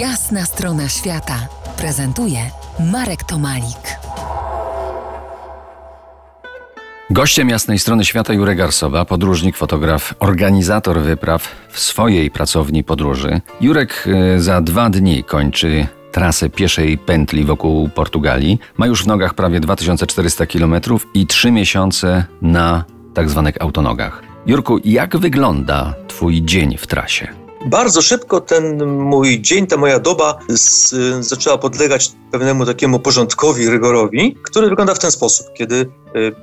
Jasna strona świata prezentuje Marek Tomalik. Gościem jasnej strony świata Jurek Garsowa, podróżnik, fotograf, organizator wypraw w swojej pracowni podróży. Jurek y, za dwa dni kończy trasę pieszej pętli wokół Portugalii. Ma już w nogach prawie 2400 km i trzy miesiące na tak zwanych autonogach. Jurku, jak wygląda Twój dzień w trasie? Bardzo szybko ten mój dzień, ta moja doba z, zaczęła podlegać pewnemu takiemu porządkowi, rygorowi, który wygląda w ten sposób. Kiedy y,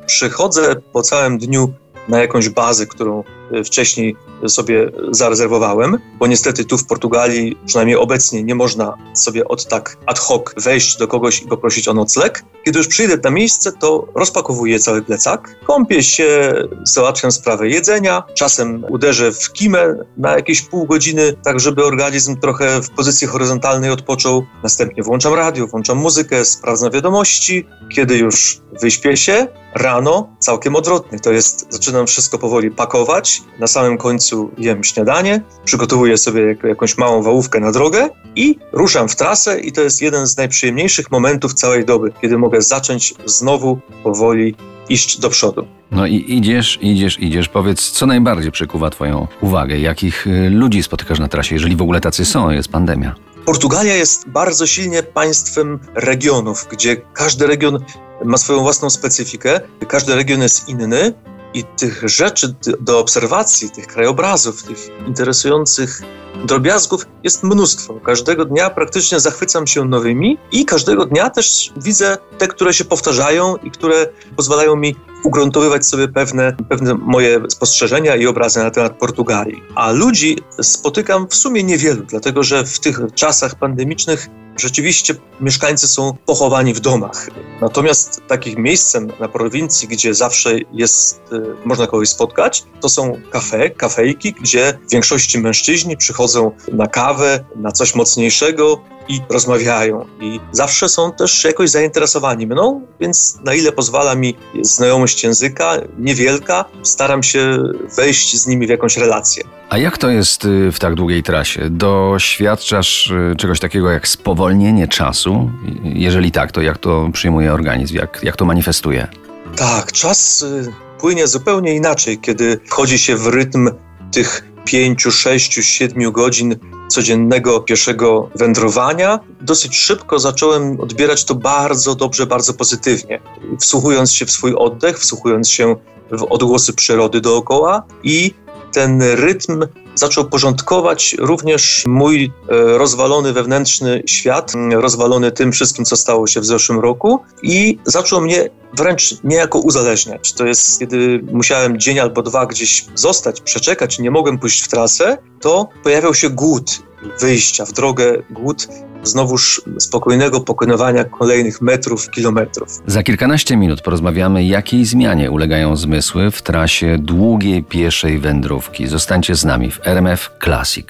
przychodzę po całym dniu na jakąś bazę, którą e, wcześniej sobie zarezerwowałem, bo niestety tu w Portugalii, przynajmniej obecnie, nie można sobie od tak ad hoc wejść do kogoś i poprosić o nocleg. Kiedy już przyjdę na miejsce, to rozpakowuję cały plecak, kąpię się, załatwiam sprawę jedzenia, czasem uderzę w kimę na jakieś pół godziny, tak żeby organizm trochę w pozycji horyzontalnej odpoczął. Następnie włączam radio, włączam muzykę, sprawdzam wiadomości. Kiedy już wyśpię się, rano całkiem odwrotnie. To jest, zaczynam wszystko powoli pakować, na samym końcu jem śniadanie, przygotowuję sobie jakąś małą wałówkę na drogę i ruszam w trasę i to jest jeden z najprzyjemniejszych momentów całej doby, kiedy mogę zacząć znowu powoli iść do przodu. No i idziesz, idziesz, idziesz. Powiedz, co najbardziej przykuwa Twoją uwagę? Jakich y, ludzi spotykasz na trasie, jeżeli w ogóle tacy są, jest pandemia? Portugalia jest bardzo silnie państwem regionów, gdzie każdy region ma swoją własną specyfikę, każdy region jest inny i tych rzeczy do obserwacji, tych krajobrazów, tych interesujących drobiazgów jest mnóstwo. Każdego dnia praktycznie zachwycam się nowymi i każdego dnia też widzę te, które się powtarzają i które pozwalają mi ugruntowywać sobie pewne, pewne moje spostrzeżenia i obrazy na temat Portugalii. A ludzi spotykam w sumie niewielu, dlatego że w tych czasach pandemicznych rzeczywiście mieszkańcy są pochowani w domach. Natomiast takim miejscem na prowincji, gdzie zawsze jest, y, można kogoś spotkać, to są kafe, kafejki, gdzie w większości mężczyźni przychodzą na kawę, na coś mocniejszego, i rozmawiają. I zawsze są też jakoś zainteresowani mną, więc na ile pozwala mi znajomość języka, niewielka, staram się wejść z nimi w jakąś relację. A jak to jest y, w tak długiej trasie? Doświadczasz y, czegoś takiego jak spowolnienie czasu? Jeżeli tak, to jak to przyjmuje organizm? Jak, jak to manifestuje? Tak, czas y, płynie zupełnie inaczej, kiedy wchodzi się w rytm tych pięciu, sześciu, siedmiu godzin codziennego pieszego wędrowania, dosyć szybko zacząłem odbierać to bardzo dobrze, bardzo pozytywnie. Wsłuchując się w swój oddech, wsłuchując się w odgłosy przyrody dookoła i ten rytm zaczął porządkować również mój e, rozwalony wewnętrzny świat, rozwalony tym wszystkim, co stało się w zeszłym roku i zaczął mnie wręcz niejako uzależniać. To jest, kiedy musiałem dzień albo dwa gdzieś zostać, przeczekać, nie mogłem pójść w trasę, to pojawiał się głód wyjścia w drogę, głód znowuż spokojnego pokonywania kolejnych metrów, kilometrów. Za kilkanaście minut porozmawiamy, jakiej zmianie ulegają zmysły w trasie długiej pieszej wędrówki. Zostańcie z nami w RMF Classic.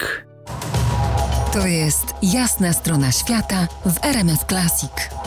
To jest jasna strona świata w RMF Classic.